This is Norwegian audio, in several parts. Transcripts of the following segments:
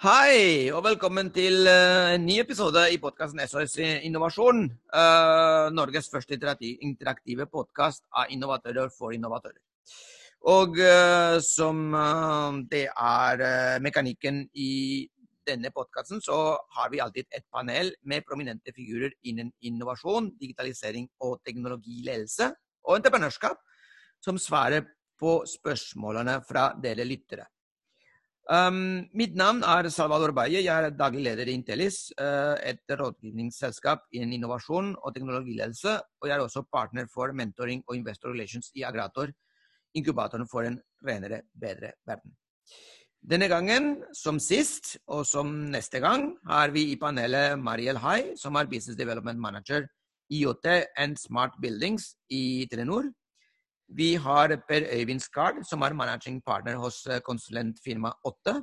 Hei, og velkommen til uh, en ny episode i podkasten SOS Innovasjon. Uh, Norges første interaktive podkast av innovatører for innovatører. Og uh, som det er mekanikken i denne podkasten, så har vi alltid et panel med prominente figurer innen innovasjon, digitalisering og teknologiledelse og entreprenørskap, som svarer på spørsmålene fra dere lyttere. Um, mitt navn er Salvador Baye. Jeg er daglig leder i Intellis, uh, et rådgivningsselskap innen innovasjon og teknologiledelse. Og jeg er også partner for mentoring og investor relations i Agrator, inkubatoren for en renere, bedre verden. Denne gangen, som sist, og som neste gang, har vi i panelet Mariel Hai, som er Business Development Manager IOT and Smart Buildings i Telenor. Vi har Per Øyvind Skard, som er managing partner hos eh, konsulentfirmaet Åtte.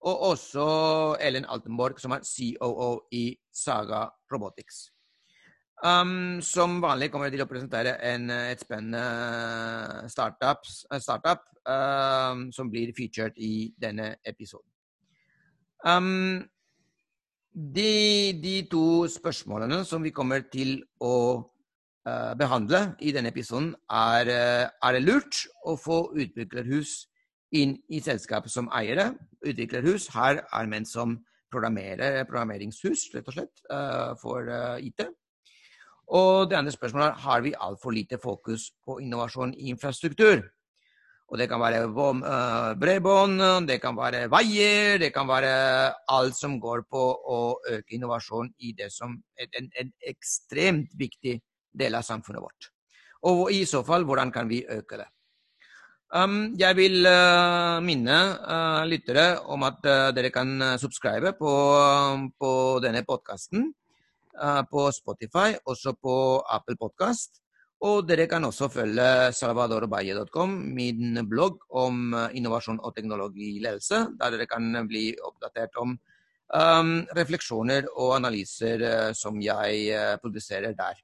Og også Ellen Altenborg, som er COO i Saga Robotics. Um, som vanlig kommer jeg til å presentere en, et spennende startup, startup um, som blir featured i denne episoden. Um, de, de, to spørsmålene som vi kommer til å Eh, behandle i denne episoden, er, eh, er det lurt å få utviklerhus inn i selskapet som eiere. Utviklerhus her er ment som programmerer programmeringshus, rett og slett, eh, for IT. Og det andre spørsmålet er har vi altfor lite fokus på innovasjon i infrastruktur. Og det kan være bredbånd, det kan være veier, det kan være alt som går på å øke innovasjon i det som er en, en ekstremt viktig del av samfunnet vårt. Og i så fall, hvordan kan vi øke det? Um, jeg vil uh, minne uh, lyttere om at uh, dere kan subscribe på, på denne podkasten på Spotify, også på Apple Podcast. Og dere kan også følge salvadorbaye.com, min blogg om innovasjon og teknologiledelse, der dere kan bli oppdatert om um, refleksjoner og analyser som jeg produserer der.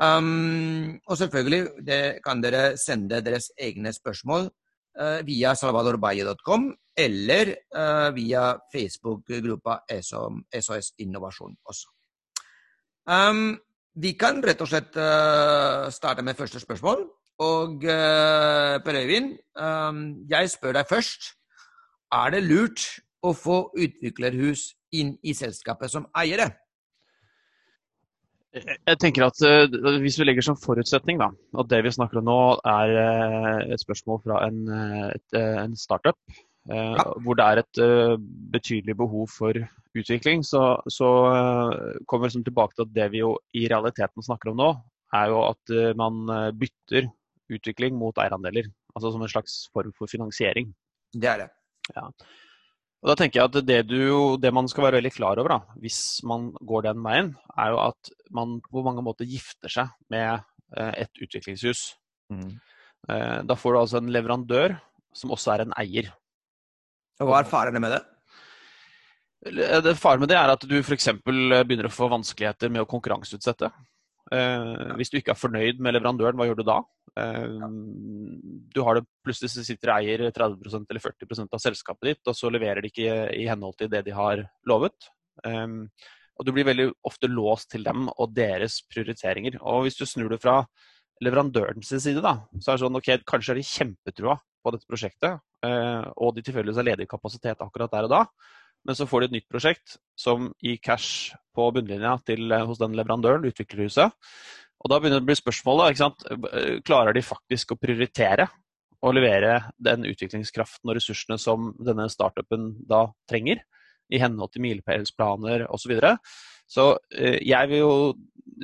Um, og selvfølgelig kan dere sende deres egne spørsmål uh, via salvadorbaye.com eller uh, via Facebook-gruppa SOS Innovasjon også. Um, vi kan rett og slett uh, starte med første spørsmål. Og Per Øyvind, um, jeg spør deg først. Er det lurt å få utviklerhus inn i selskapet som eiere? Jeg tenker at uh, Hvis vi legger som forutsetning da, at det vi snakker om nå er uh, et spørsmål fra en, uh, et, en startup, ja. hvor det er et betydelig behov for utvikling, så, så kommer vi liksom tilbake til at det vi jo i realiteten snakker om nå, er jo at man bytter utvikling mot eierandeler. Altså som en slags form for finansiering. Det er det. Ja. Og da tenker jeg at det, du, det, man skal være veldig klar over da, hvis man går den veien, er jo at man på mange måter gifter seg med eh, et utviklingshus. Mm. Eh, da får du altså en leverandør som også er en eier. Og Hva er farene med det? det faren med det er at du f.eks. begynner å få vanskeligheter med å konkurranseutsette. Eh, hvis du ikke er fornøyd med leverandøren, hva gjør du da? Eh, du har det, Plutselig sitter eier 30% eller 40% av selskapet ditt, og så leverer de ikke i henhold til det de har lovet. Um, og Du blir veldig ofte låst til dem og deres prioriteringer. Og Hvis du snur det fra leverandørens side, da, så er det sånn ok, kanskje er de kjempetrua på dette prosjektet, uh, og de tilfeldigvis har ledig kapasitet akkurat der og da. Men så får de et nytt prosjekt som gir cash på bunnlinja til, hos den leverandøren, utviklerhuset. Og da begynner det å bli spørsmålet ikke sant? Klarer de faktisk å prioritere å levere den utviklingskraften og ressursene som denne startupen da trenger, i henhold til milepælsplaner osv. Så, videre. så eh, jeg vil jo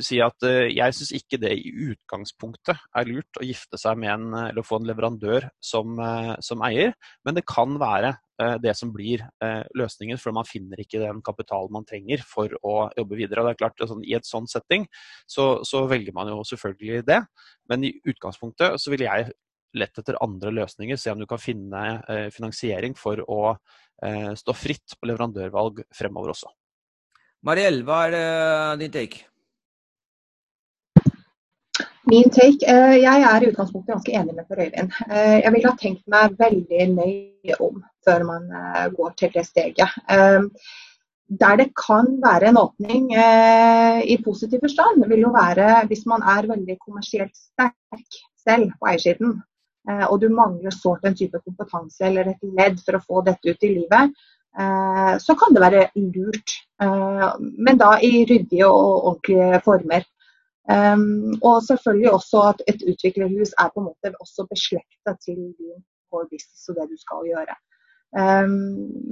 si at eh, jeg syns ikke det i utgangspunktet er lurt å gifte seg med en, eller få en leverandør som, eh, som eier, men det kan være Eh, det som blir eh, løsningen, for man finner ikke den kapitalen man trenger for å jobbe videre. Det er klart, sånn, I et sånt setting så, så, velger man jo selvfølgelig det, men i utgangspunktet så vil jeg lett etter andre løsninger, se om du kan finne eh, finansiering for å stå fritt på leverandørvalg fremover også. Mariell, hva er din take? Min take, eh, Jeg er i utgangspunktet ganske enig med Per Øyvind. Eh, jeg ville ha tenkt meg veldig nøye om før man eh, går til det steget. Der det kan være en åpning i positiv forstand, vil jo være hvis man er veldig kommersielt sterk selv på eiersiden. Og du mangler sårt en type kompetanse eller et ledd for å få dette ut i livet. Så kan det være lurt, men da i ryddige og ordentlige former. Um, og selvfølgelig også at et utviklerhus er på en måte også beslekta til din core business og det du skal gjøre. Um,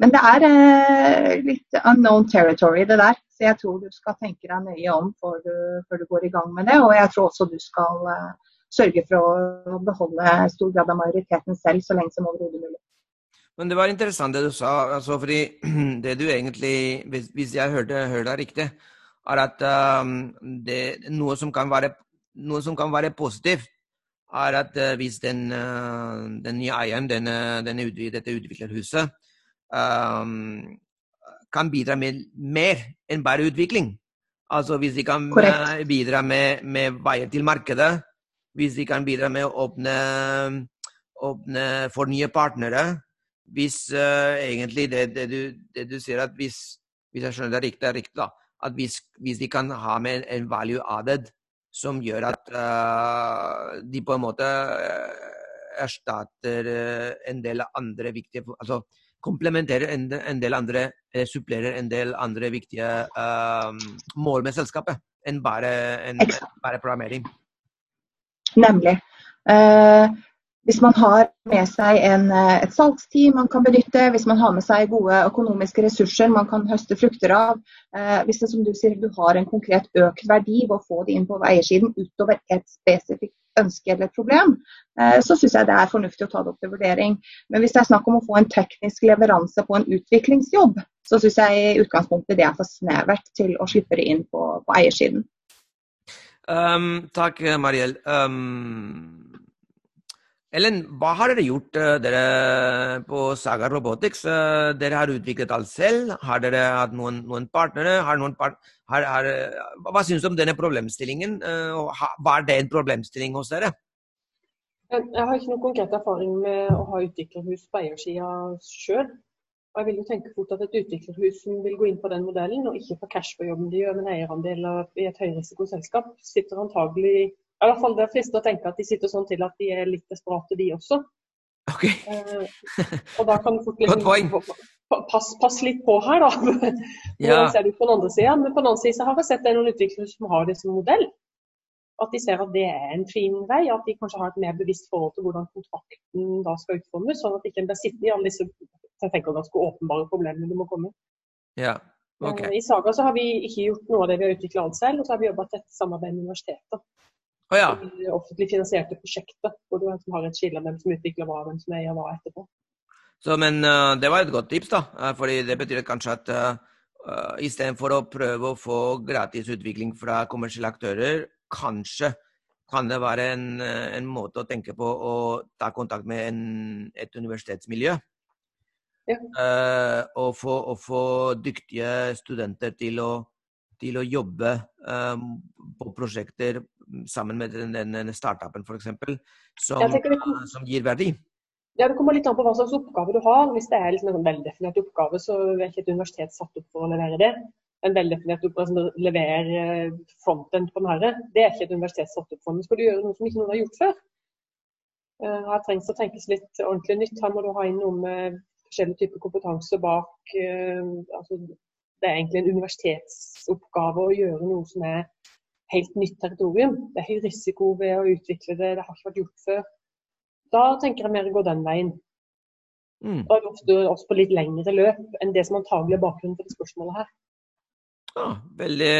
men det er uh, litt unknown territory, det der. Så jeg tror du skal tenke deg nøye om før du, før du går i gang med det. Og jeg tror også du skal uh, sørge for å beholde stor grad av majoriteten selv så lenge som overhodet mulig. Men det var interessant det du sa. Altså, fordi det du egentlig, hvis, jeg hørte, hørte deg riktig, er at um, det, noe, som kan være, noe som kan være positivt, er at uh, hvis den, uh, den, nye eieren, denne, denne, dette utviklerhuset, um, kan bidra med mer enn bare utvikling. Altså hvis de kan Correct. Uh, bidra med, med, veier til markedet, hvis de kan bidra med å åpne, åpne for nye partnere, hvis uh, egentlig det, det, du, det, du, sier at hvis, hvis jeg skjønner det riktig, er riktig, da, at hvis, hvis, de kan ha med en value added som gjør at uh, de på en måte uh, erstatter uh, en del andre viktige Altså komplementerer en, en, del andre Eller supplerer en del andre viktige mål med selskapet enn bare, en, bare programmering. Nemlig. Uh, hvis man har med seg en, eh, et salgsteam man kan benytte, hvis man har med seg gode økonomiske ressurser man kan høste frukter av, eh, hvis det som du sier, du har en konkret økt verdi ved å få det inn på eiersiden utover et spesifikt ønske eller problem, eh, så syns jeg det er fornuftig å ta det opp til vurdering. Men hvis det er snakk om å få en teknisk leveranse på en utviklingsjobb, så syns jeg i utgangspunktet det er for snevert til å slippe det inn på, på eiersiden. Um, takk, Mariell. Um Ellen, hva har dere gjort uh, dere på Saga Robotics? Uh, dere har utviklet alt selv. Har dere hatt noen, noen partnere? Noen part har, har, hva syns du om denne problemstillingen? Var det en problemstilling hos dere? Jeg har ikke noen konkret erfaring med å ha utviklerhus på eiersida sjøl. Jeg vil jo tenke fort at et utviklerhus som vil gå inn på den modellen, og ikke få cash på jobben de gjør, men eierandel i et høyrisikoselskap, sitter antagelig i hvert fall Det er fristende å tenke at de sitter sånn til at de er litt desperate, de også. Ok. Eh, og da kan folk liksom pass, pass, litt på her, da. ja. ser du på den andre siden. Men på den andre siden har jeg sett noen utviklere som har det som modell. At de ser at det er en fin vei, at de kanskje har et mer bevisst forhold til hvordan kontrakten da skal utformes, sånn at de ikke blir sittende i alle disse jeg tenker ganske åpenbare problemene du må komme. Ja, okay. Eh, I Saga så har vi ikke gjort noe av det vi har utvikla alt selv, og så har vi jobba tett samarbeid med universiteter. Oh, ja. offentlig finansierte prosjekter, hvor du har et skille av hvem som utvikler hva, hvem som eier hva etterpå. Så, men uh, det var et godt tips, da. Uh, fordi det betyr kanskje at uh, uh, istedenfor å prøve å få gratis utvikling fra kommersielle aktører, kanskje kan det være en, en måte å tenke på å ta kontakt med en, et universitetsmiljø. Ja. Uh, og, få, og, få, dyktige studenter til å, til å jobbe um, på prosjekter sammen med den, den startupen f.eks., som, kom, som gir verdi? Ja, Det kommer litt an på hva slags oppgave du har. Hvis det er liksom en sånn veldefinert oppgave, så er ikke et universitet satt opp for å levere det. En veldefinert oppgave som leverer eh, frontend på den herre, det er ikke et universitet satt opp for. Men skal du gjøre noe som ikke noen har gjort før, eh, her trengs det å tenkes litt ordentlig nytt. Her må du ha inn noe med forskjellige typer kompetanse bak. Eh, altså, det er egentlig en universitetsoppgave å gjøre noe som er helt nytt territorium. Det er høy risiko ved å utvikle det, det har ikke vært gjort før. Da tenker jeg mer å gå den veien. Mm. Er ofte også på litt lengre løp enn det som antagelig er bakgrunnen for det spørsmålet her. Ja, veldig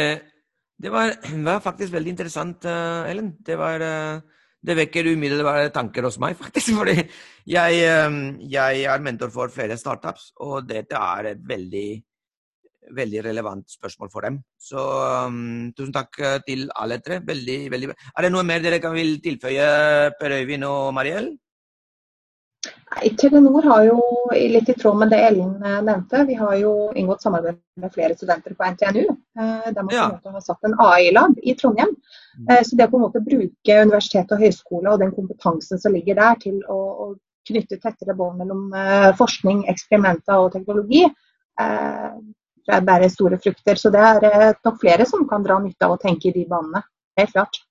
Det var, var faktisk veldig interessant, uh, Ellen. Det var uh, det vekker umiddelbare tanker hos meg, faktisk. Fordi jeg, uh, jeg, er mentor for flere startups, og dette er et veldig veldig relevant spørsmål for dem. Så um, tusen takk eh, til alle tre. Veldig, veldig bra. Er det noe mer dere kan vil tilføye, Per Øyvind og Mariell? Telenor har jo, litt i tråd med det Ellen eh, nevnte, vi har jo inngått samarbeid med flere studenter på NTNU. De der man ja. har satt en AI-lab i Trondheim. Mm. Eh, så det å på en måte bruke universitet og høyskole og den kompetansen som ligger der til å, å knytte tettere bånd mellom forskning, eksperimenter og teknologi, bærer store frukter. Så det er nok flere som kan dra nytte av å tenke i de banene. Helt klart.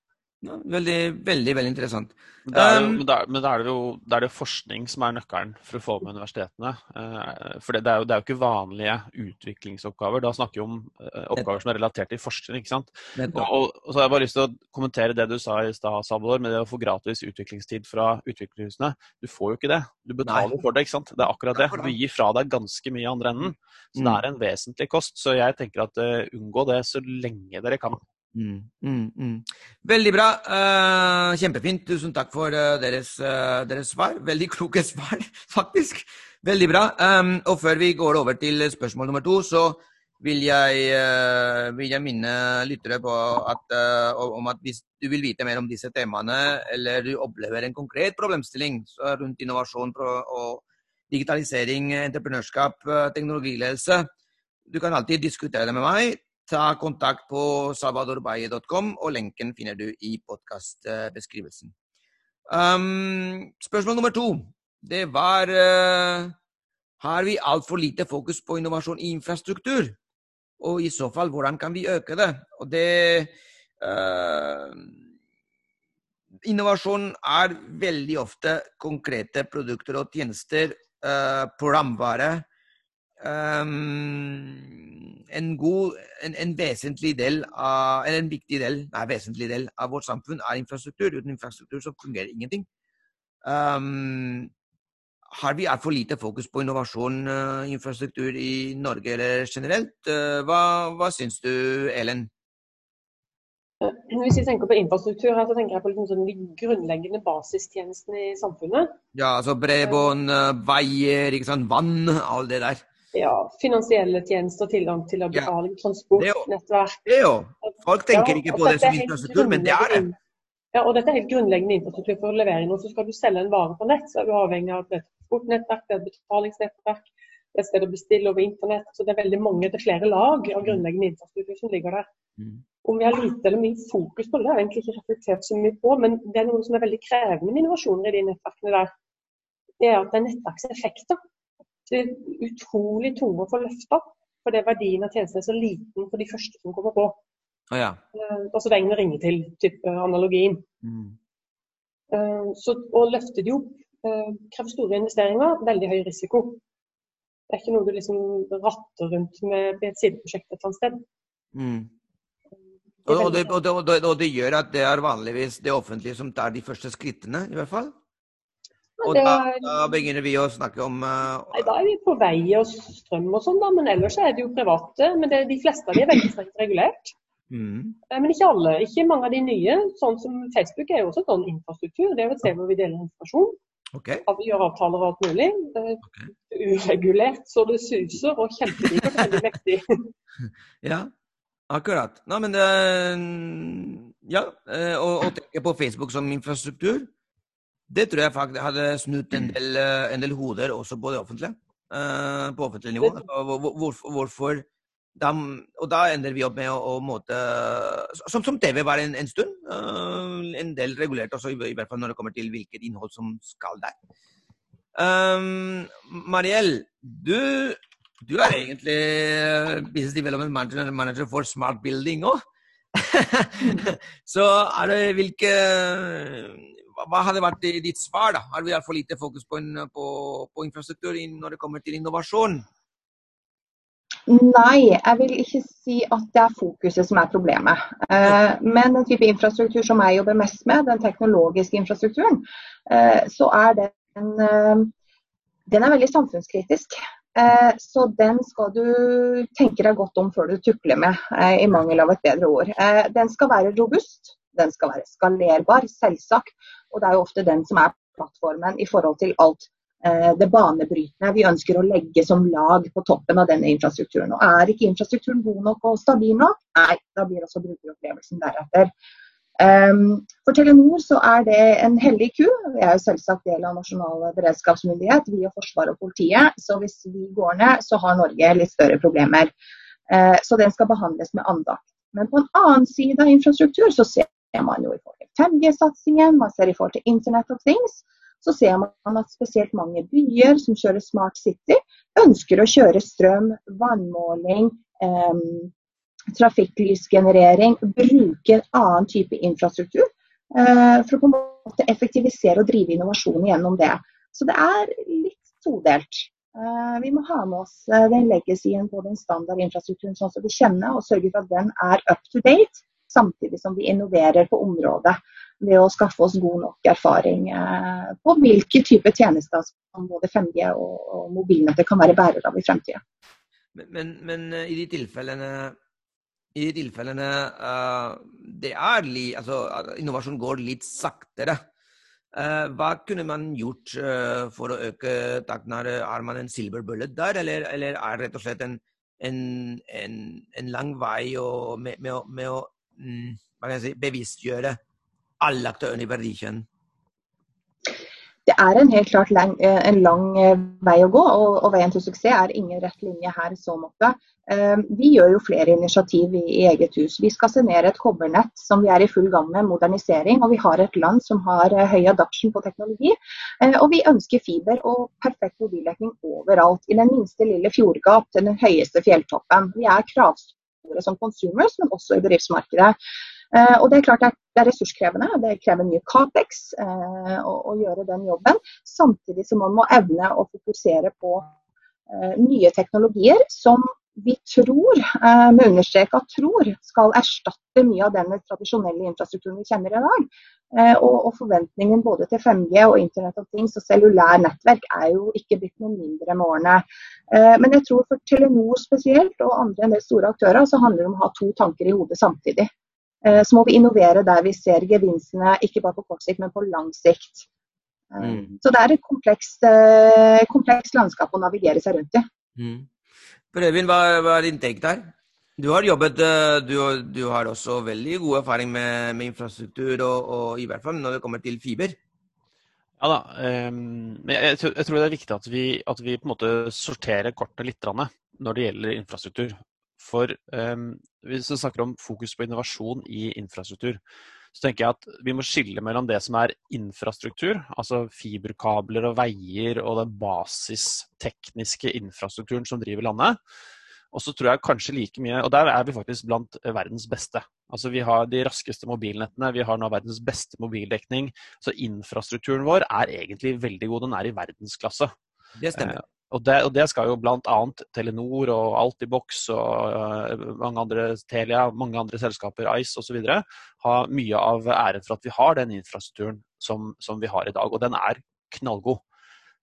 Veldig, veldig veldig interessant. Det jo, um, men, da, men da, er det jo da er det forskning som er nøkkelen for å få med universitetene. Uh, for det, det, er jo, det, er jo, ikke vanlige utviklingsoppgaver. Da snakker vi om uh, oppgaver som er relatert til forskning. ikke sant? Og, og, så har jeg bare lyst til å kommentere det du sa i stad, Salvador, med det å få gratis utviklingstid fra utviklingshusene. Du får jo ikke det. Du betaler Nei. for det. ikke sant? Det er akkurat det. Du gir fra deg ganske mye i andre enden. Så mm. det er en vesentlig kost. Så jeg tenker at uh, unngå det så lenge dere kan. Mm, mm, mm. Veldig bra. Uh, kjempefint. Tusen takk for uh, deres, uh, deres, svar. Veldig kloke svar, faktisk. Veldig bra. Um, og før vi går over til spørsmål nummer to, så vil jeg, vil jeg minne lyttere på at, om at hvis du vil vite mer om disse temaene, eller du opplever en konkret problemstilling rundt innovasjon og digitalisering, entreprenørskap, teknologiledelse, du kan alltid diskutere det med meg ta kontakt på sabadorbaye.com, og lenken finner du i podkastbeskrivelsen. Um, spørsmål nummer to, det var uh, Har vi altfor lite fokus på innovasjon i infrastruktur? Og i så fall, hvordan kan vi øke det? Og det uh, Innovasjon er veldig ofte konkrete produkter og tjenester, uh, programvare. Um, en god, en, en, vesentlig del av, eller en viktig del, nei, vesentlig del av vårt samfunn er infrastruktur. Uten infrastruktur så fungerer ingenting. Um, har vi altfor lite fokus på innovasjon uh, infrastruktur i Norge eller generelt? Uh, hva, hva syns du, Elen? Hvis vi tenker på infrastruktur, så tenker jeg på liksom sånn de grunnleggende basistjenestene i samfunnet. Ja, altså bredbånd, ikke sant, vann, alt det der ja, finansielle tjenester, tilgang til å betale, ja. transportnettverk. Det er jo. Folk tenker ikke på det som infrastruktur, men det er det. Ja, og dette er helt grunnleggende infrastruktur for å levere noe. Så skal du selge en vare på nett, så er du avhengig av et transportnettverk, et betalingsnettverk, et sted å bestille over internett. Så det er veldig mange, det er flere lag av grunnleggende infrastruktur som ligger der. Mm. Om vi har lite eller mye fokus på det, det har jeg egentlig ikke reflektert så mye på, men det er noe som er veldig krevende med innovasjoner i de nettverkene der. Det er at det er nettverkseffekter det er utrolig tunge å få løfta. Fordi verdien av tjenesten er så liten for de første som kommer på. Oh, ja. altså den å ringe til, type analogien. Mm. Uh, så å løfte de opp krever store investeringer, veldig høy risiko. Det er ikke noe du liksom ratter rundt med et sideprosjekt et eller annet sted. Mm. Og, og, det, og, det, og, det, gjør at det er vanligvis det offentlige som tar de første skrittene, i hvert fall? Og da, da, begynner vi å snakke om uh, nei, Da er vi på vei og strøm og sånn, da. Men ellers er det jo private. Men det, de fleste av de er veldig strengt regulert. Mm. Eh, men ikke alle. Ikke mange av de nye. Sånn som Facebook er jo også sånn infrastruktur. Det er jo et sted hvor vi deler informasjon. Okay. Vi gjør avtaler og alt mulig. Okay. Uregulert så det suser, og kjempedyrt og veldig mektig. ja, akkurat. Nei, men det Ja, eh, å tenke på Facebook som infrastruktur det tror jeg faktisk hadde snudd en del, eh, en del hoder også på det offentlige. Uh, på offentlig nivå. Hvor, hvorfor da, Og da ender vi opp med å, å måte Som, som TV var en, en stund. Uh, en del regulert også, i, i, hvert fall når det kommer til hvilket innhold som skal der. Um, Mariell, du, du er egentlig business development manager, manager for smart building òg. Så er det hvilke hva hadde vært ditt svar? da? Har vi altfor lite fokus på, en, på, på, infrastruktur når det kommer til innovasjon? Nei, jeg vil ikke si at det er fokuset som er problemet. Eh, men den type infrastruktur som jeg jobber mest med, den teknologiske infrastrukturen, eh, så er den, eh, den er veldig samfunnskritisk. Så den skal du tenke deg godt om før du tukler med, i mangel av et bedre ord. Den skal være robust, den skal være skalerbar, selvsagt. Og det er jo ofte den som er plattformen i forhold til alt eh, det banebrytende vi ønsker å legge som lag på toppen av denne infrastrukturen. Og Er ikke infrastrukturen god nok og stabil nok, nei, da blir også brukeropplevelsen deretter. Um, for Telenor så er det en hellig ku. Vi er jo selvsagt del av Nasjonal beredskapsmyndighet, vi og Forsvaret og politiet. Så hvis vi går ned, så har Norge litt større problemer. Uh, så den skal behandles med andakt. Men på en annen side av infrastruktur så ser man jo i forhold til 5G-satsingen, man ser i forhold til Internet of Things, så ser man at spesielt mange byer som kjører Smart City, ønsker å kjøre strøm, vannmåling, eh, trafikklysgenerering, bruke en annen type infrastruktur eh, for å på en måte effektivisere og drive innovasjon gjennom det. Så det er litt todelt. Uh, vi må ha med oss uh, den legacyen på den standard infrastrukturen sånn som vi kjenner, og sørge for at den er up to date, samtidig som vi innoverer på området ved å skaffe oss god nok erfaring på hvilke typer tjenester som både 5G og, mobilnettet kan være bærer av i fremtiden. Men, men, men, i de tilfellene i de tilfellene det er altså, innovasjon går litt saktere. Hva kunne man gjort for å øke takten? Er man en silver bullet der, eller, eller er det rett og slett en, en, en, en lang vei med, med, med, å si, bevisstgjøre alle aktørene i verdikjeden? det er en helt klart lang, eh, en lang eh, vei å gå, og, og, veien til suksess er ingen rett linje her i så måte. Eh, vi gjør jo flere initiativ i, i, eget hus. Vi skal sanere et kobbernett som vi er i full gang med modernisering. og Vi har et land som har høy adoption på teknologi. Og vi ønsker fiber og perfekt mobildekning overalt. I den minste lille fjordgap til den høyeste fjelltoppen. Vi er kravstore som consumers, men også i bedriftsmarkedet. Eh, og Det er klart det er ressurskrevende, det krever mye Capex eh, å, å, gjøre den jobben. Samtidig som man må evne å fokusere på eh, nye teknologier som vi tror, med understreka tror, skal erstatte mye av den tradisjonelle infrastrukturen vi kjenner i dag. Og, og, forventningen både til 5G og Internett of Things og cellulær nettverk er jo ikke blitt noe mindre med årene. Men jeg tror for Telenor spesielt, og andre en del store aktører, så handler det om å ha to tanker i hodet samtidig. Eh, så må vi innovere der vi ser gevinstene, ikke bare på kort sikt, men på lang sikt. Eh, mm. Så det er et komplekst, eh, komplekst, landskap å navigere seg rundt i. Mm. Øyvind, hva, hva, er din take der? Du har jobbet, du, du, har også veldig god erfaring med, med infrastruktur, og, og, i hvert fall når det kommer til fiber. Ja da. Um, jeg, jeg, tror det er viktig at vi, at vi på en måte sorterer kortet litt når det gjelder infrastruktur. For um, hvis vi snakker om fokus på innovasjon i infrastruktur, så tenker jeg at vi må skille mellom det som er infrastruktur, altså fiberkabler og veier og den basistekniske infrastrukturen som driver landet. Og så tror jeg kanskje like mye, og der er vi faktisk blant verdens beste. Altså Vi har de raskeste mobilnettene, vi har nå verdens beste mobildekning. Så infrastrukturen vår er egentlig veldig god. Den er i verdensklasse. Det stemmer. Eh, og det, og det, skal jo bl.a. Telenor og Altibox og uh, mange andre Telia, mange andre selskaper, Ice osv. ha mye av æren for at vi har den infrastrukturen som, som vi har i dag. Og den er knallgod.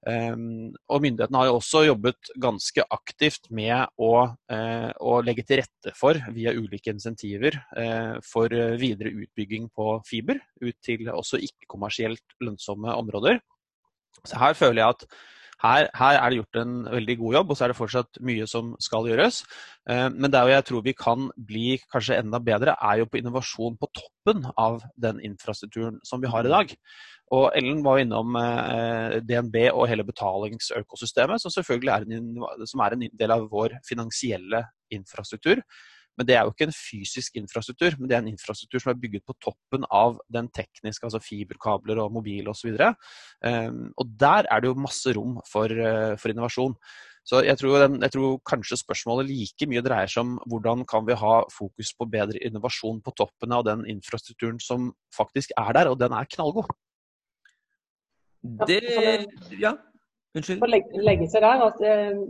Um, og myndighetene har jo også jobbet ganske aktivt med å, uh, å legge til rette for, via ulike insentiver, uh, for videre utbygging på fiber ut til også ikke-kommersielt lønnsomme områder. Så her føler jeg at her, her, er det gjort en veldig god jobb, og så er det fortsatt mye som skal gjøres. Eh, men der jeg tror vi kan bli kanskje enda bedre, er jo på innovasjon på toppen av den infrastrukturen som vi har i dag. Og Ellen var innom eh, DNB og hele betalingsøkosystemet, som selvfølgelig er en, som er en del av vår finansielle infrastruktur. Men det er jo ikke en fysisk infrastruktur, men det er en infrastruktur som er bygget på toppen av den tekniske, altså fiberkabler og mobil osv. Og, um, og der er det jo masse rom for, uh, for innovasjon. Så jeg tror, den, jeg tror, kanskje spørsmålet like mye dreier seg om hvordan kan vi ha fokus på bedre innovasjon på toppen av den infrastrukturen som faktisk er der, og den er knallgod. Det Ja, unnskyld. Legge, legge seg der at eh,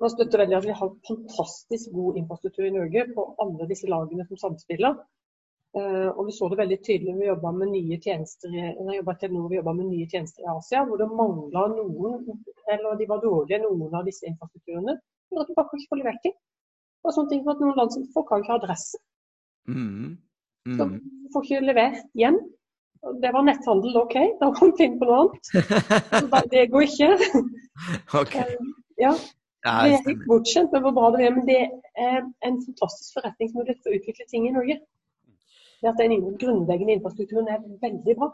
man støtter veldig at vi har fantastisk god infrastruktur i Norge på alle disse lagene som samspiller. Uh, og Vi så det veldig tydelig når vi jobba med nye tjenester Telenor, vi med nye tjenester i Asia, hvor det mangla noen, eller de var dårlige, noen av disse infrastrukturene. For at du bare ikke får levert ting. Og sånne ting for at Noen land som folk har ikke adresse. Mm. Mm. Så du får ikke levert hjem. Det var netthandel, OK, da kom vi inn på noe annet. det går ikke. okay. Uh, ja, det er helt bortskjemt med hvor bra det er, men det er en fantastisk forretningsmulighet for å utvikle ting i Norge. Det at den grunnleggende infrastrukturen er veldig bra.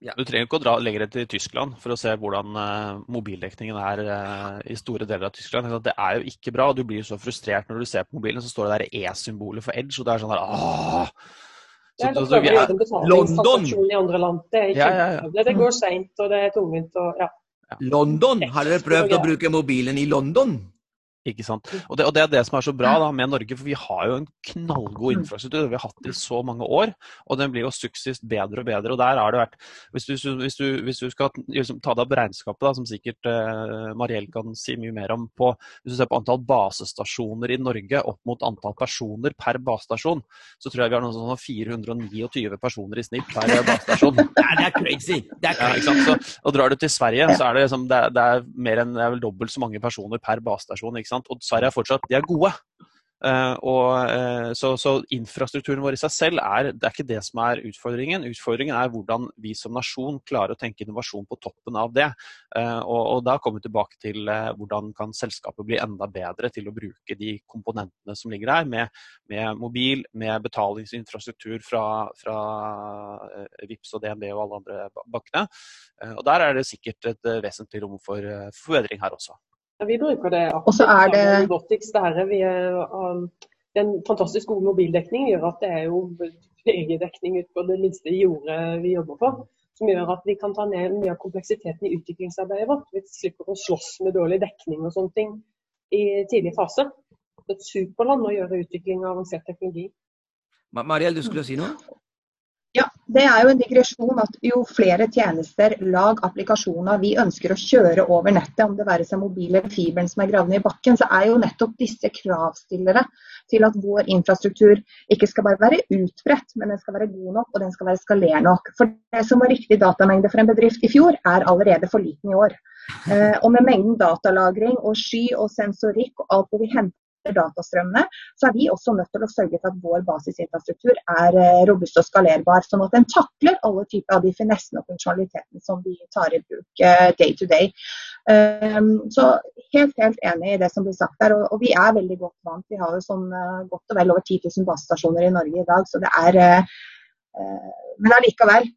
Ja. Du trenger ikke å dra lenger til Tyskland for å se hvordan uh, mobildekningen er uh, i store deler av Tyskland. Det er jo ikke bra. Du blir så frustrert når du ser på mobilen, så står det der E-symbolet for Edge, og det er sånn der Åh! Så, ja, så, er, London! I andre land. Det, er ja, ja, ja. det går seint, og det er tungvint. Og, ja. London? Har dere prøvd å bruke mobilen i London? Ikke sant? Og det, og det, er det som er så bra da, med Norge, for vi har jo en knallgod infrastruktur. Vi har hatt det i så mange år, og den blir jo suksessivt bedre og bedre. og der har det vært, Hvis du, hvis du, hvis du skal liksom, ta deg opp regnskapet, da, som sikkert eh, Mariell kan si mye mer om, på, hvis du ser på antall basestasjoner i Norge opp mot antall personer per basestasjon, så tror jeg vi har noe sånn 429 personer i snitt per basestasjon. det er crazy! Det er crazy. Ja, så, og drar du til Sverige, så er det, liksom, det, det er mer enn det er vel dobbelt så mange personer per basestasjon. ikke sant? Sant? Og Sverige er fortsatt de er gode. Uh, og, uh, så, så, infrastrukturen vår i seg selv er, det er ikke det som er utfordringen. Utfordringen er hvordan vi som nasjon klarer å tenke innovasjon på toppen av det. Uh, og, og, da kommer vi tilbake til hvordan kan selskapet bli enda bedre til å bruke de komponentene som ligger her, med, med mobil, med betalingsinfrastruktur fra, fra VIPS og DNB og alle andre bankene. og der er det sikkert et vesentlig rom for forbedring her også. Ja, vi bruker det absolutt. Det... Robotics, det vi er, um, den fantastisk gode mobildekningen gjør at det er jo legedekning ut på det minste jordet vi jobber på. Som gjør at vi kan ta ned mye av kompleksiteten i utviklingsarbeidet vårt. Vi slipper å slåss med dårlig dekning og sånne ting i tidlig fase. Det er et superland å gjøre utvikling av avansert teknologi. Mariel, du skulle si noe? Ja, det er jo en digresjon at jo flere tjenester, lag, applikasjoner vi ønsker å kjøre over nettet, om det være seg mobil eller fiberen som er gravd ned i bakken, så er jo nettopp disse kravstillere til at vår infrastruktur ikke skal bare være utbredt, men den skal være god nok og den skal være skaler nok. For det som var riktig datamengde for en bedrift i fjor, er allerede for liten i år. Eh, og med mengden datalagring og sky og sensorikk og alt det vi henter datastrømmene, så er vi også nødt til å sørge for at vår basisinfrastruktur er eh, robust og skalerbar, sånn at den takler alle typer av de finessene og funksjonalitetene som vi tar i bruk eh, day to day. Um, så helt, helt enig i det som blir sagt der, og, vi er veldig godt vant. Vi har jo sånn uh, godt og vel over 10 000 basestasjoner i Norge i dag, så det er Men allikevel.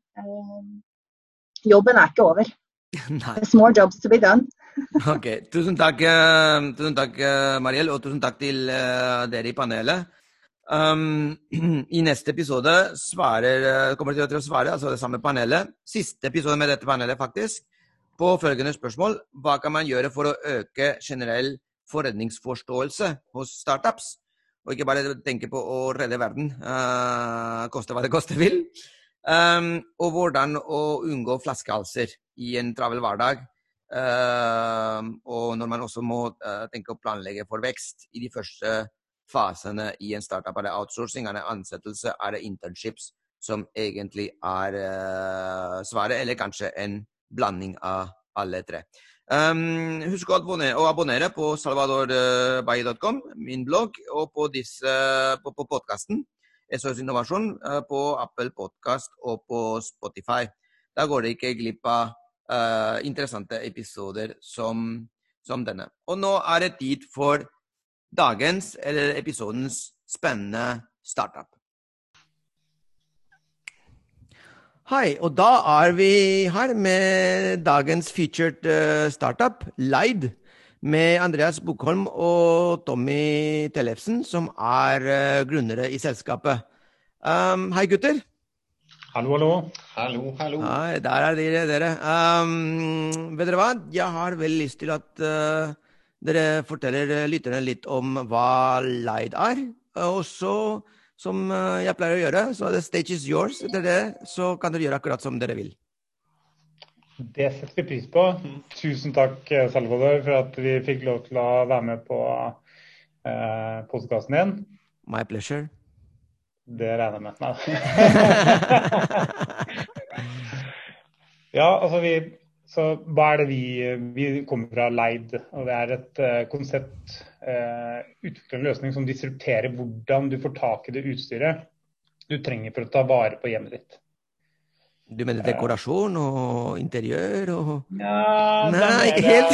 jobben er ikke over. There's more jobs to be done. ok. Tusen takk, uh, tusen takk uh, Mariel, og tusen takk til uh, dere i panelet. Um, I neste episode svarer, kommer til å svare altså det samme panelet, siste episode med dette panelet, faktisk, på følgende spørsmål. Hva kan man gjøre for å øke generell forredningsforståelse hos startups? Og ikke bare tenke på å redde verden, koste hva det koste vil. Um, og hvordan å unngå flaskehalser i en travel hverdag. Um, og når man også må uh, tenke å planlegge for vekst i de første fasene i en startup. Er det outsourcing, er det ansettelse, er det internships som egentlig er uh, svaret, eller kanskje en blanding av alle tre. Um, husk å abonnere, å abonnere på salvadorbay.com, min blogg, og på, disse, på, på podkasten SOS Innovasjon uh, på Apple Podkast og på Spotify. Da går det ikke glipp av uh, interessante episoder som, som, denne. Og nå er det tid for dagens, eller episodens, spennende startup. Hei, og da er vi her med dagens featured uh, startup, Leid. Med Andreas Bokholm og Tommy Tellefsen, som er uh, grunnere i selskapet. Um, hei, gutter. Hallo, hallo. Hallo, hallo. Hei, der er dere. dere. Um, vet dere hva? Jeg har veldig lyst til at uh, dere forteller lytterne litt om hva Leid er. Og så, som jeg pleier å gjøre, så er det stage is yours. Etter det så kan dere gjøre akkurat som dere vil. Det setter vi pris på. Tusen takk, Salvador, for at vi fikk lov til å være med på eh, podkasten din. My pleasure. Det regner jeg med. ja, altså vi Så hva er det vi Vi kommer fra Leid, og det er et uh, konsept, uh, utvikla en løsning som disrupterer hvordan du får tak i det utstyret du trenger for å ta vare på hjemmet ditt. Du mener dekorasjon og interiør og Ja Nei, ikke helt.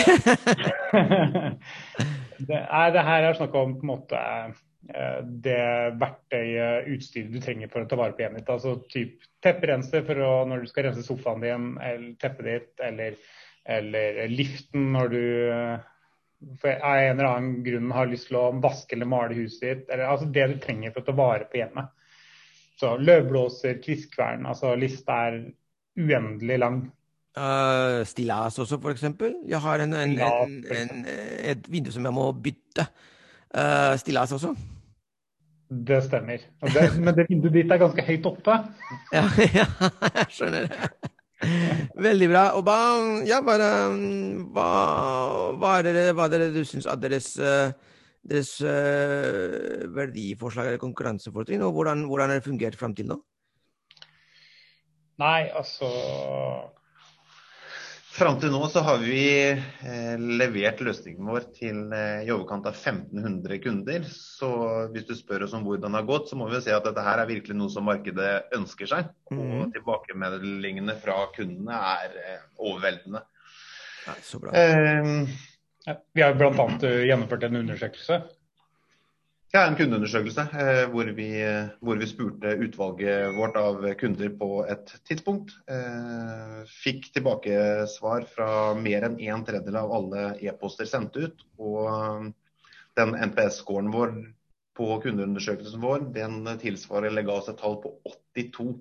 det, er, det her er snakk om på en måte eh, det verktøyet, utstyret du trenger for å ta vare på hjemmet ditt. Altså typ tepperenser for å, når du skal rense sofaen din eller teppet ditt, eller, eller liften når du for av en eller annen grunn har lyst til å vaske eller male huset ditt. Eller, altså det du trenger for å ta vare på hjemmet. Så løvblåser, kvistkvern. Altså lista er uendelig lang. Uh, stillas også, for eksempel. Jeg har en, en, en, et vindu som jeg må bytte. Uh, stillas også. Det stemmer. Det, men det vinduet ditt er ganske høyt oppe. ja, ja, jeg skjønner det. Veldig bra. Og hva, ja, bare, hva, hva, er det, hva er det du syns at deres, deres uh, verdiforslag eller konkurransefortrinn, og hvordan, hvordan har det fungert fram til nå? Nei, altså Fram til nå så har vi eh, levert løsningen vår til eh, i overkant av 1500 kunder. Så hvis du spør oss om hvordan det har gått, så må vi si at dette her er virkelig noe som markedet ønsker seg. Mm. Og tilbakemeldingene fra kundene er eh, overveldende. Ja, så bra. Eh, vi har bl.a. gjennomført en undersøkelse ja, en kundeundersøkelse eh, hvor, vi, hvor, vi, spurte utvalget vårt av kunder på et tidspunkt. Eh, fikk tilbakesvar fra mer enn en tredjedel av alle e-poster sendt ut. Og den NPS-scoren vår på kundeundersøkelsen vår, den tilsvarer eller ga oss et tall på 82.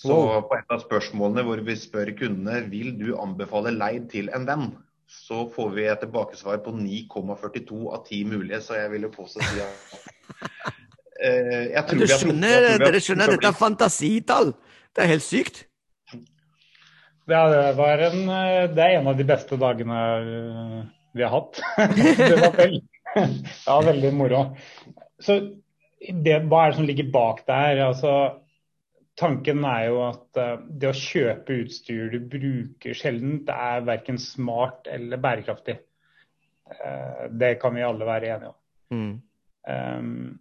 Så på et av spørsmålene hvor vi spør kundene vil du anbefale leid til en venn, så får vi et tilbakesvar på 9,42 av 10 mulige. Så jeg vil jo påstå si at eh, jeg tror du skjønner, har, Dere skjønner, dette er fantasitall! Det er helt sykt. Ja, det, var en, det er en av de beste dagene eh, vi har hatt. det var veldig, ja, veldig moro. Så det, hva er det som ligger bak der? Altså, tanken er jo at uh, det å kjøpe utstyr du bruker sjelden, det er verken smart eller bærekraftig. Uh, det kan vi alle være enige om. Mm. Um,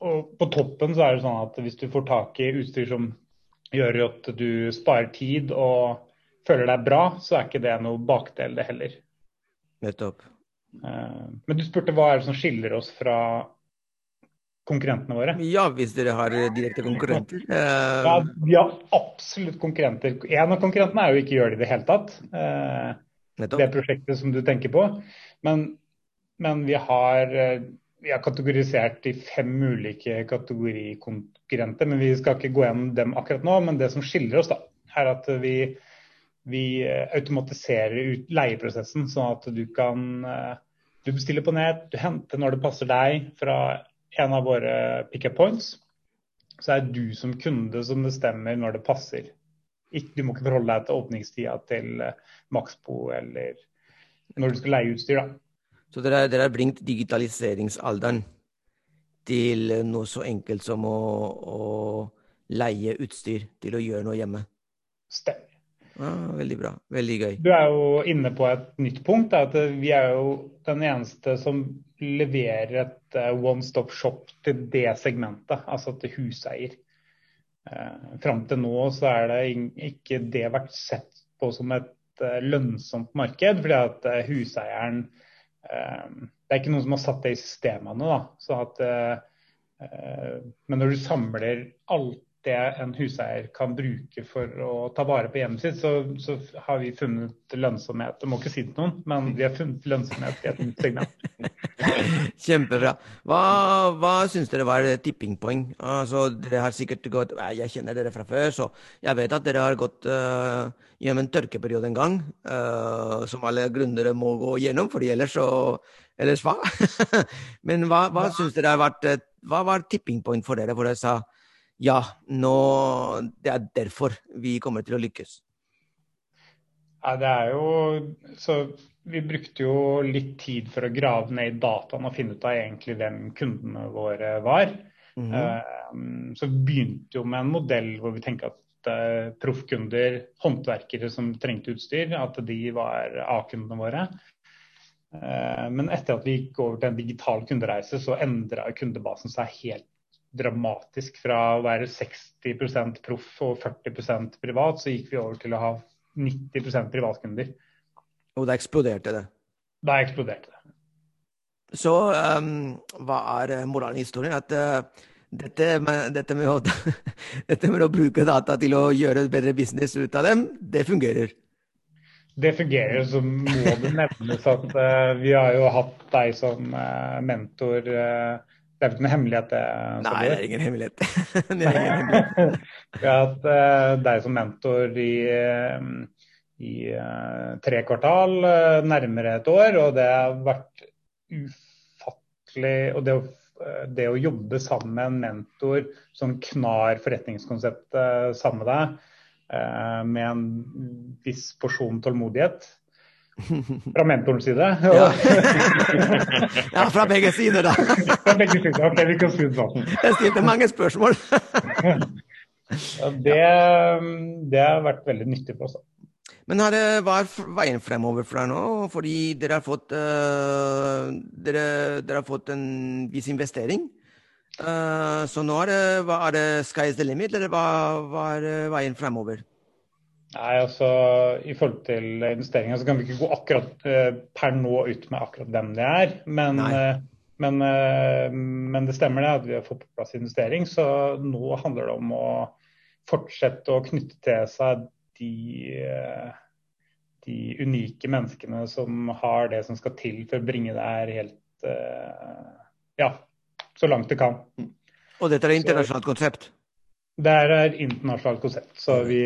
og på toppen så er det sånn at hvis du får tak i utstyr som gjør at du sparer tid og føler deg bra, så er ikke det noe bakdel, det heller. Nettopp. Uh, men du spurte hva er det som skiller oss fra konkurrentene våre. Ja, hvis dere har direkte konkurrenter. Uh... Ja, vi har absolutt konkurrenter. En av konkurrentene er jo ikke gjør det i det hele tatt. Uh, det prosjektet som du tenker på. Men, men vi, har, vi, har, kategorisert i fem ulike kategorikonkurrenter. Men vi skal ikke gå gjennom dem akkurat nå. Men det som skiller oss, da, er at vi, vi automatiserer ut leieprosessen, sånn at du kan du bestiller på nett, du henter når det passer deg fra en av våre pick-up points, så er det du som kunde som bestemmer når det passer. Du må ikke forholde deg til åpningstida til eh, Maxbo eller når du skal leie utstyr. da. Så dere, dere har bringt digitaliseringsalderen til noe så enkelt som å, å leie utstyr til å gjøre noe hjemme? Stemmer. Ja, veldig bra. Veldig gøy. Du er jo inne på et nytt punkt. at Vi er jo den eneste som leverer et uh, one stop shop til det segmentet, altså til huseier. Uh, Fram til nå så er det ikke det vært sett på som et uh, lønnsomt marked, fordi at uh, huseieren Det er ikke noen som har satt det i systemene. da, så at Men når du samler alt det en huseier kan bruke for å ta vare på hjemmet sitt, så, så har vi funnet lønnsomhet. Jeg må ikke si det til noen, men vi har funnet lønnsomhet i et nytt segment. Kjempebra. Hva, hva syns dere var tippingpoeng? Altså, dere har sikkert gått Jeg kjenner dere fra før, så jeg vet at dere har gått uh, gjennom en tørkeperiode en gang, uh, som alle gründere må gå gjennom, fordi ellers så Ellers hva? Men hva, hva syns dere har vært Hva var tipping point for dere, hvor dere sa ja, nå, det er derfor vi kommer til å lykkes. Ja, det er jo Så vi brukte jo litt tid for å grave ned i dataen og finne ut av egentlig hvem kundene våre var. Mm -hmm. Så vi begynte jo med en modell hvor vi tenker at uh, proffkunder, håndverkere som trengte utstyr, at de var A-kundene våre. Uh, men etter at vi gikk over til en digital kundereise, så endra kundebasen seg helt dramatisk. Fra å være 60% proff og 40% privat, så gikk vi over til å ha 90% privatkunder. Og da eksploderte det? Da eksploderte det. Så um, hva er eh, moralen i historien? At uh, dette, med, dette, med å, dette, med å, bruke data til å gjøre bedre business ut av dem, det fungerer? Det fungerer. Så må det nevnes at uh, vi har jo hatt deg som uh, mentor. Det er ikke noen hemmelighet, det? Nei, det er ingen hemmelighet. det er ingen hemmelighet. vi har hatt deg som mentor i i tre kvartal, nærmere et år. Og det har vært ufattelig Og det å, det å, jobbe sammen med en mentor som knar forretningskonseptet sammen med deg, eh, med en viss porsjon tålmodighet fra mentorens side. Ja. ja, fra begge sider, da. fra begge sider, ok, vi kan si det sånn. Jeg stilte mange spørsmål. det, det, har vært veldig nyttig for oss. da. Men her, hva er veien fremover for deg nå? Fordi dere har fått, uh, dere, dere, har fått en viss investering. Uh, så nå er det, hva er det sky's the limit, eller hva, hva er veien fremover? Nei, altså I forhold til investeringer så kan vi ikke gå akkurat uh, per nå ut med akkurat hvem det er. Men, men, men, det stemmer det at vi har fått på plass investering. Så nå handler det om å fortsette å knytte til seg de, de, unike menneskene som har det som skal til for å bringe det her helt Ja, så langt det kan. Og dette er et internasjonalt konsept? Det er et internasjonalt konsept. Så vi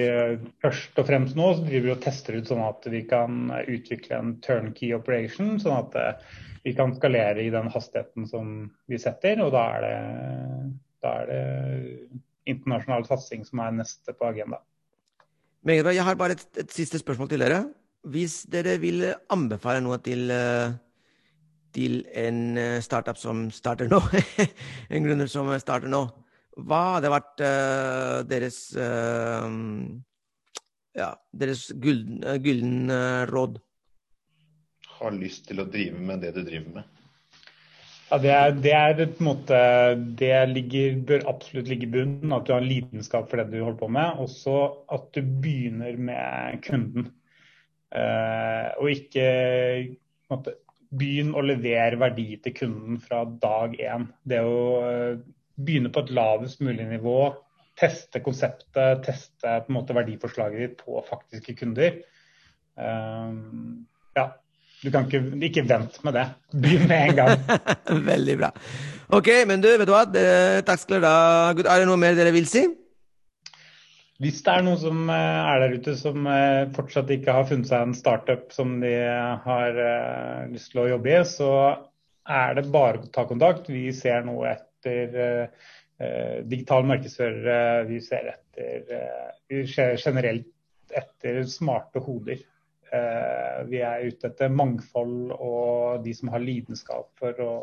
først og fremst nå driver vi og tester ut sånn at vi kan utvikle en turnkey operation. Sånn at eh, vi kan skalere i den hastigheten som vi setter. Og da er det, da er det internasjonal satsing som er neste på agendaen. Jeg har bare et, et, siste spørsmål til dere. Hvis dere vil anbefale noe til, eh, til en eh, startup som starter nå, en gründer som starter nå, hva hadde vært uh, deres uh, ja, deres gylden uh, råd? Har lyst til å drive med det du driver med. Ja, det, er, det er på en måte Det ligger, bør absolutt ligge i bunnen. At du har en lidenskap for det du holder på med. Også at du begynner med kunden. Eh, og ikke måte, begynn å levere verdi til kunden fra dag én. Det er eh, begynne på et lavest mulig nivå. Teste konseptet, teste på en måte verdiforslaget ditt på faktiske kunder. Eh, ja, du kan ikke, ikke vente med det. Begynn med en gang. Veldig bra. OK, men du, vet du hva. takk skal dere ha. Er det noe mer dere vil si? Hvis det er noen som eh, er der ute som eh, fortsatt ikke har funnet seg en startup som de har uh, lyst til å jobbe i, så er det bare å ta kontakt. Vi ser nå etter uh, digitale markedsførere. Vi ser etter uh, vi ser generelt etter smarte hoder. Eh, vi er ute etter mangfold og de som har lidenskap for å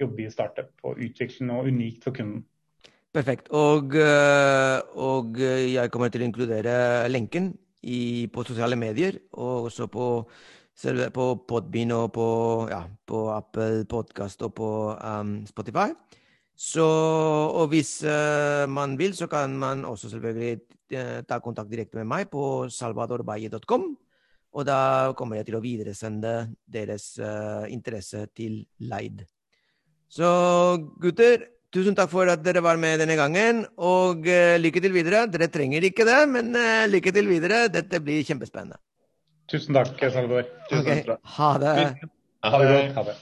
jobbe i startup og utvikle noe unikt for kunden. Perfekt. Og, eh, og jeg kommer til å inkludere lenken i, på sosiale medier, og også på, på Podbean og på, ja, på Apple Podkast og på um, Spotify. Så, og hvis uh, man vil, så kan man også selvfølgelig ta kontakt direkte med meg på salvadorbaye.com. Og da kommer jeg til å videresende deres uh, interesse til Leid. Så gutter, tusen takk for at dere var med denne gangen. Og uh, lykke til videre. Dere trenger ikke det, men uh, lykke til videre. Dette blir kjempespennende. Tusen takk, Salvador. Okay. Ha det. Ha det. Ha det.